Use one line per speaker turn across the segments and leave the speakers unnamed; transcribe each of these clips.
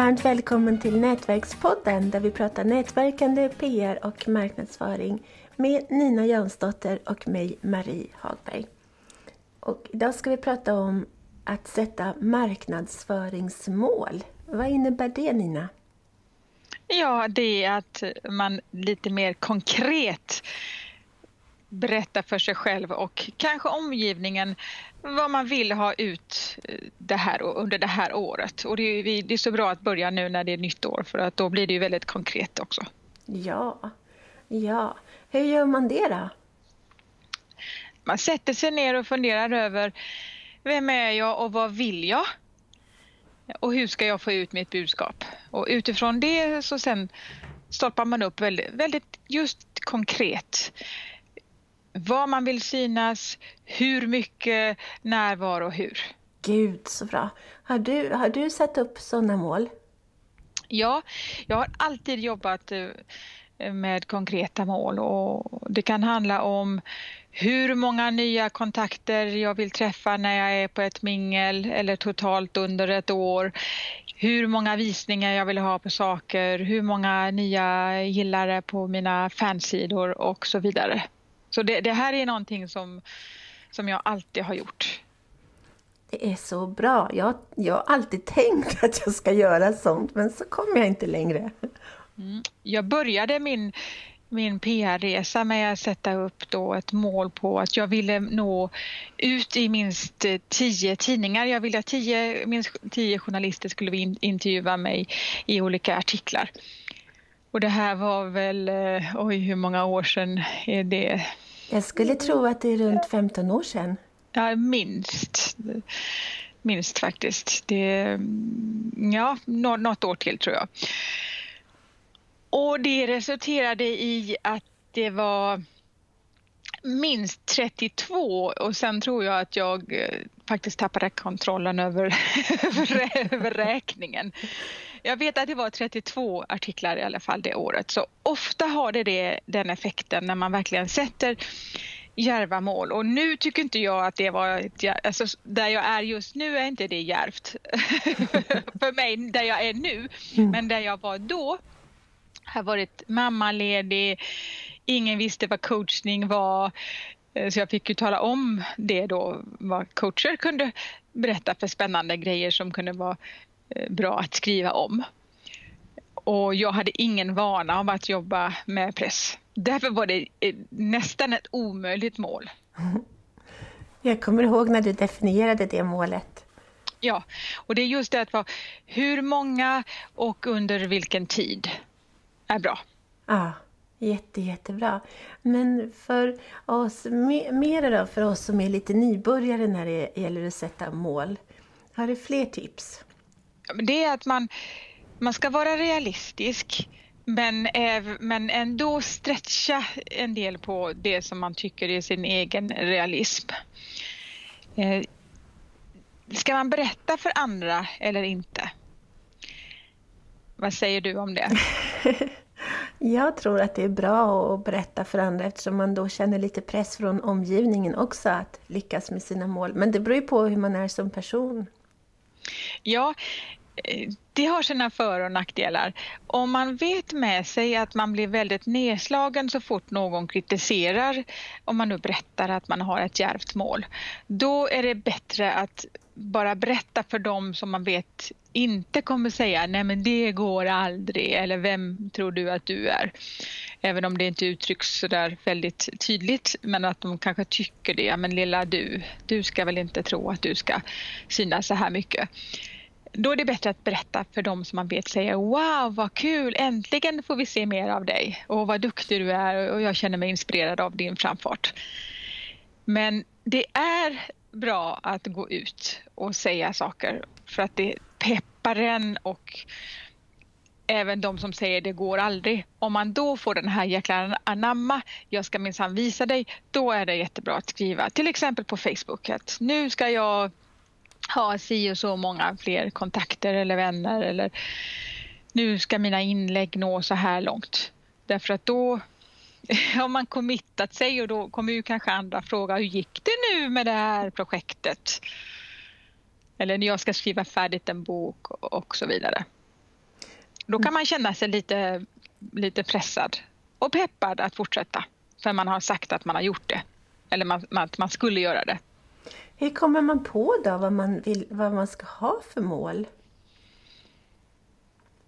Varmt välkommen till Nätverkspodden där vi pratar nätverkande, PR och marknadsföring med Nina Jansdotter och mig, Marie Hagberg. Och idag ska vi prata om att sätta marknadsföringsmål. Vad innebär det Nina?
Ja, det är att man lite mer konkret berättar för sig själv och kanske omgivningen vad man vill ha ut eh, det här, under det här året. Och det är, det är så bra att börja nu när det är nytt år för att då blir det ju väldigt konkret också.
Ja, ja. Hur gör man det då?
Man sätter sig ner och funderar över vem är jag och vad vill jag? Och hur ska jag få ut mitt budskap? Och utifrån det så sen stoppar man upp väldigt, väldigt just konkret var man vill synas, hur mycket, när, var och hur.
Gud så bra. Har du, har du satt upp sådana mål?
Ja, jag har alltid jobbat eh, med konkreta mål och det kan handla om hur många nya kontakter jag vill träffa när jag är på ett mingel eller totalt under ett år. Hur många visningar jag vill ha på saker, hur många nya gillare på mina fansidor och så vidare. Så det, det, här är någonting som, som jag alltid har gjort.
Det är så bra. Jag, jag har alltid tänkt att jag ska göra sånt, men så kommer jag inte längre.
Mm. Jag började min, min PR-resa med att sätta upp då ett mål på att jag ville nå ut i minst tio tidningar. Jag ville att tio, minst tio journalister skulle intervjua mig i olika artiklar. Och det här var väl, eh, oj hur många år sedan är det?
Jag skulle tro att det är runt 15 år sedan.
Ja, minst. Minst faktiskt. Det, mm, ja, något år till tror jag. Och det resulterade i att det var minst 32 och sen tror jag att jag eh, faktiskt tappade kontrollen över, över räkningen. Jag vet att det var 32 artiklar i alla fall det året. Så ofta har det, det den effekten när man verkligen sätter järva mål. Och nu tycker inte jag att det var... Ett, alltså, där jag är just nu är inte det järvt för mig, där jag är nu. Mm. Men där jag var då har varit mammaledig, ingen visste vad coachning var. Så jag fick ju tala om det då, vad coacher kunde berätta för spännande grejer som kunde vara Eh, bra att skriva om. Och jag hade ingen vana av att jobba med press. Därför var det eh, nästan ett omöjligt mål.
Jag kommer ihåg när du definierade det målet.
Ja, och det är just det att vara hur många och under vilken tid är bra.
Ja, jätte, jättebra. Men för oss, mer då för oss som är lite nybörjare när det gäller att sätta mål. Har du fler tips?
Det är att man, man ska vara realistisk men, men ändå stretcha en del på det som man tycker är sin egen realism. Eh, ska man berätta för andra eller inte? Vad säger du om det?
Jag tror att det är bra att berätta för andra eftersom man då känner lite press från omgivningen också att lyckas med sina mål. Men det beror ju på hur man är som person.
Ja, det har sina för och nackdelar. Om man vet med sig att man blir väldigt nedslagen så fort någon kritiserar, om man nu berättar att man har ett djärvt mål, då är det bättre att bara berätta för dem som man vet inte kommer säga nej men det går aldrig eller vem tror du att du är? Även om det inte uttrycks så där väldigt tydligt men att de kanske tycker det, men lilla du, du ska väl inte tro att du ska synas så här mycket då är det bättre att berätta för dem som man vet säger Wow vad kul, äntligen får vi se mer av dig och vad duktig du är och jag känner mig inspirerad av din framfart. Men det är bra att gå ut och säga saker för att det peppar en och även de som säger det går aldrig. Om man då får den här jäkla anamma, jag ska minsann visa dig, då är det jättebra att skriva. Till exempel på Facebook att nu ska jag ha si och så många fler kontakter eller vänner eller nu ska mina inlägg nå så här långt. Därför att då har man committat sig och då kommer ju kanske andra fråga hur gick det nu med det här projektet? Eller när jag ska skriva färdigt en bok och så vidare. Då kan man känna sig lite, lite pressad och peppad att fortsätta. För man har sagt att man har gjort det. Eller man, att man skulle göra det.
Hur kommer man på då vad man, vill, vad man ska ha för mål?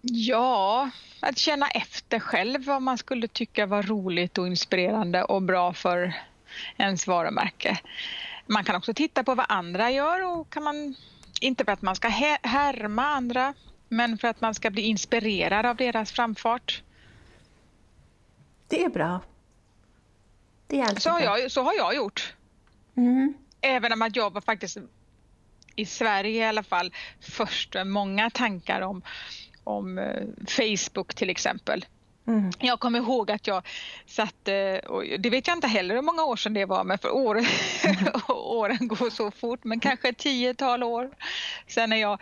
Ja, att känna efter själv vad man skulle tycka var roligt och inspirerande och bra för ens varumärke. Man kan också titta på vad andra gör och kan man, inte för att man ska härma andra, men för att man ska bli inspirerad av deras framfart.
Det är bra.
Det är så, har jag, så har jag gjort. Mm. Även om att jag var faktiskt i Sverige i alla fall först med många tankar om, om eh, Facebook till exempel. Mm. Jag kommer ihåg att jag satte, och det vet jag inte heller hur många år sedan det var, men för år, mm. åren går så fort, men kanske ett tiotal år sedan när jag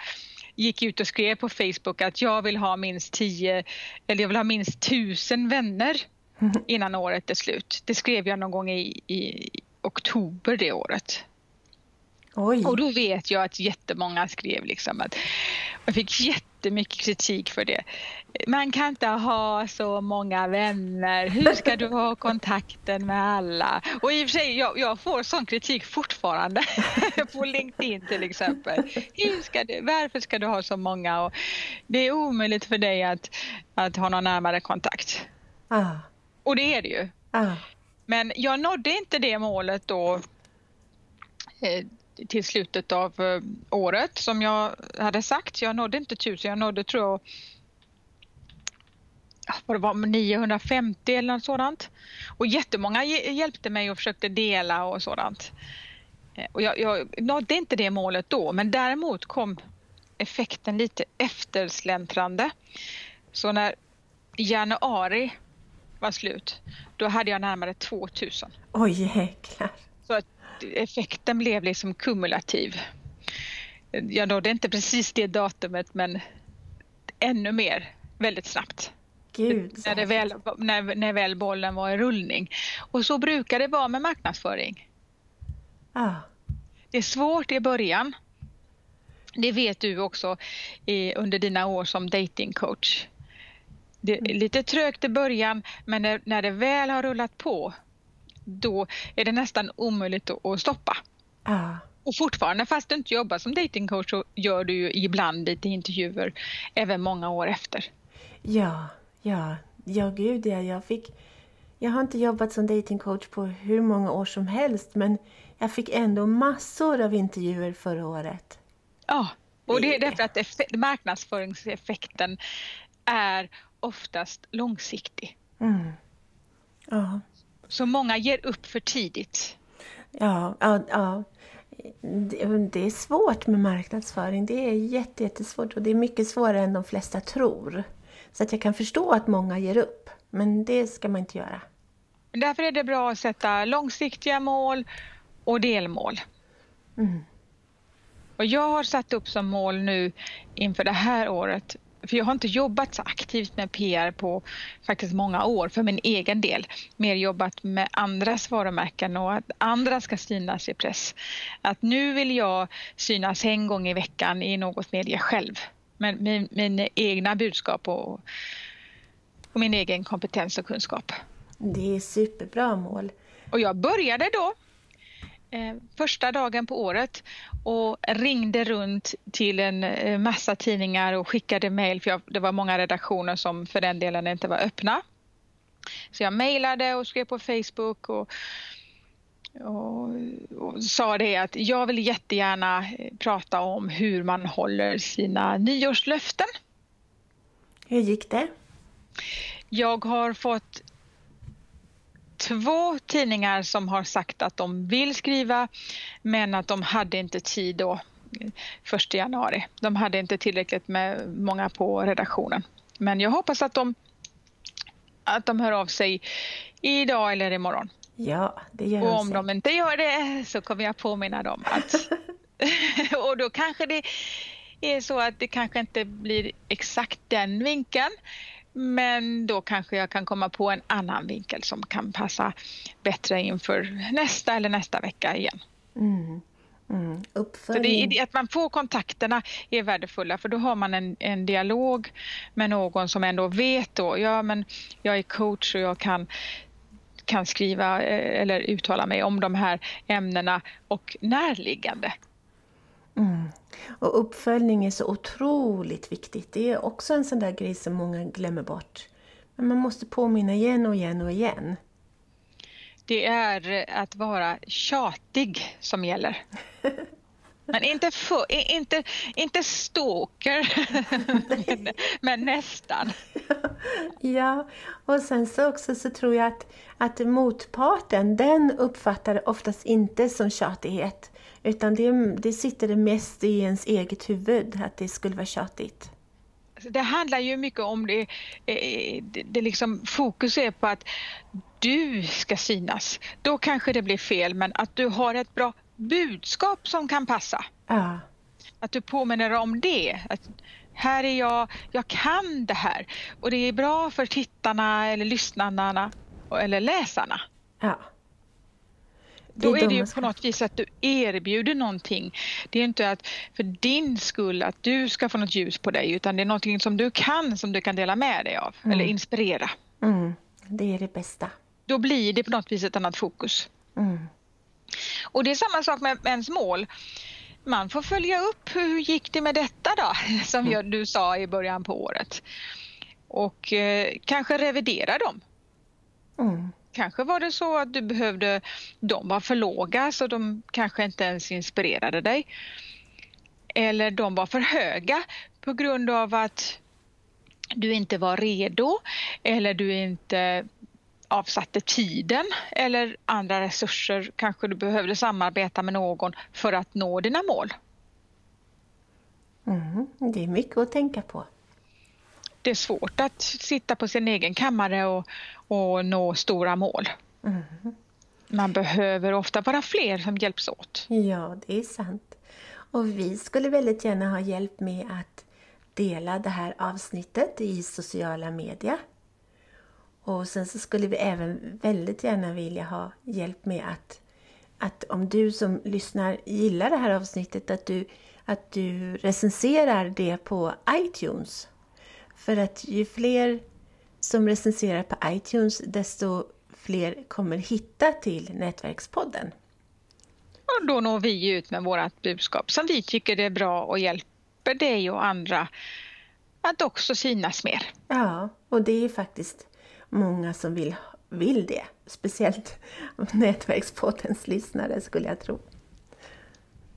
gick ut och skrev på Facebook att jag vill ha minst tio, eller jag vill ha minst tusen vänner mm. innan året är slut. Det skrev jag någon gång i, i oktober det året. Oj. Och då vet jag att jättemånga skrev liksom att jag fick jättemycket kritik för det. Man kan inte ha så många vänner. Hur ska du ha kontakten med alla? Och i och för sig, jag, jag får sån kritik fortfarande på LinkedIn till exempel. Hur ska du, varför ska du ha så många? Och det är omöjligt för dig att, att ha någon närmare kontakt. Ah. Och det är det ju. Ah. Men jag nådde inte det målet då eh, till slutet av eh, året som jag hade sagt. Jag nådde inte tusen, jag nådde tror jag vad det var, 950 eller något sådant. Och jättemånga hjälpte mig och försökte dela och sådant. Eh, och jag, jag nådde inte det målet då, men däremot kom effekten lite eftersläntrande. Så när januari var slut, då hade jag närmare 2000.
Oj jäklar.
Så att effekten blev liksom kumulativ. Jag nådde inte precis det datumet men ännu mer väldigt snabbt.
Gud,
när, det väl, när, när väl bollen var i rullning. Och så brukar det vara med marknadsföring. Ah. Det är svårt i början. Det vet du också i, under dina år som datingcoach. Det är mm. lite trögt i början men när, när det väl har rullat på då är det nästan omöjligt att stoppa. Ah. Och fortfarande, fast du inte jobbar som datingcoach så gör du ju ibland lite intervjuer även många år efter.
Ja, ja, ja gud ja, jag fick... Jag har inte jobbat som datingcoach på hur många år som helst men jag fick ändå massor av intervjuer förra året.
Ja, och det är därför att marknadsföringseffekten är oftast långsiktig. Mm. Ja. Så många ger upp för tidigt.
Ja, ja, ja. Det är svårt med marknadsföring. Det är jättesvårt och det är mycket svårare än de flesta tror. Så att jag kan förstå att många ger upp. Men det ska man inte göra.
Därför är det bra att sätta långsiktiga mål och delmål. Mm. Och jag har satt upp som mål nu inför det här året för jag har inte jobbat så aktivt med PR på faktiskt många år för min egen del. Mer jobbat med andras varumärken och att andra ska synas i press. Att nu vill jag synas en gång i veckan i något media själv. Med min, min egna budskap och, och min egen kompetens och kunskap.
Det är superbra mål.
Och jag började då första dagen på året och ringde runt till en eh, massa tidningar och skickade mejl för jag, det var många redaktioner som för den delen inte var öppna. Så jag mejlade och skrev på Facebook och, och, och, sa det att jag vill jättegärna eh, prata om hur man håller sina nyårslöften.
Hur gick det?
Jag har fått två tidningar som har sagt att de vill skriva men att de hade inte tid då 1 januari. De hade inte tillräckligt med många på redaktionen. Men jag hoppas att de, att de hör av sig idag eller imorgon.
Ja, det gör
Och om de inte gör det så kommer jag påminna dem att... och då kanske det är så att det kanske inte blir exakt den vinkeln men då kanske jag kan komma på en annan vinkel som kan passa bättre inför nästa eller nästa vecka igen.
Mm.
Mm, så det att man får kontakterna är värdefulla för då har man en, en dialog med någon som ändå vet då, ja men jag är coach och jag kan kan skriva eh, eller uttala mig om de här ämnena och närliggande.
Mm. Och uppföljning är så otroligt viktigt. Det är också en sån där grej som många glömmer bort. Men man måste påminna igen och igen och igen.
Det är att vara tjatig som gäller. Men inte, för, inte, inte stalker, men, men, nästan.
Ja, och sen så också så tror jag att, att motparten, den uppfattar oftast inte som tjatighet. Utan det, det sitter det mest i ens eget huvud, att det skulle vara tjatigt.
Alltså, det handlar ju mycket om det, eh, det, det liksom, fokus är på att du ska synas. Då kanske det blir fel, men att du har ett bra budskap som kan passa.
Ja.
Att du påminner om det. Att här är jag, jag kan det här. Och det är bra för tittarna eller lyssnarna eller läsarna.
Ja.
Då är det ju på något vis att du erbjuder någonting. Det är inte att för din skull att du ska få något ljus på dig utan det är någonting som du kan som du kan dela med dig av mm. eller inspirera.
Mm. Det är det bästa.
Då blir det på något vis ett annat fokus.
Mm.
Och det är samma sak med ens mål. Man får följa upp hur gick det med detta då, som mm. du sa i början på året. Och eh, kanske revidera dem. Kanske var det så att du behövde, de var för låga så de kanske inte ens inspirerade dig. Eller de var för höga på grund av att du inte var redo eller du inte avsatte tiden eller andra resurser. Kanske du behövde samarbeta med någon för att nå dina mål.
Mm, det är mycket att tänka på.
Det är svårt att sitta på sin egen kammare och, och nå stora mål.
Mm.
Man behöver ofta vara fler som hjälps åt.
Ja, det är sant. Och vi skulle väldigt gärna ha hjälp med att dela det här avsnittet i sociala medier. Och sen så skulle vi även väldigt gärna vilja ha hjälp med att, att om du som lyssnar gillar det här avsnittet, att du, att du recenserar det på iTunes. För att ju fler som recenserar på iTunes, desto fler kommer hitta till Nätverkspodden.
Och då når vi ut med vårt budskap som vi tycker är bra och hjälper dig och andra att också synas mer.
Ja, och det är faktiskt många som vill, vill det. Speciellt Nätverkspoddens lyssnare skulle jag tro.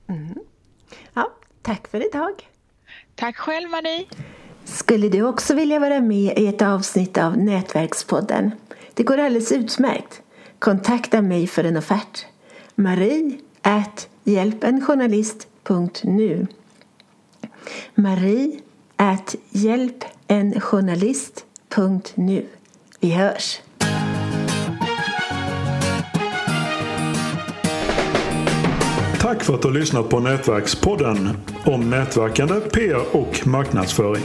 Mm. Ja, tack för idag.
Tack själv Marie.
Skulle du också vilja vara med i ett avsnitt av Nätverkspodden? Det går alldeles utmärkt. Kontakta mig för en offert. Marie at hjälpenjournalist.nu Marie at hjälpenjournalist.nu vi hörs!
Tack för att du har lyssnat på Nätverkspodden om nätverkande, PR och marknadsföring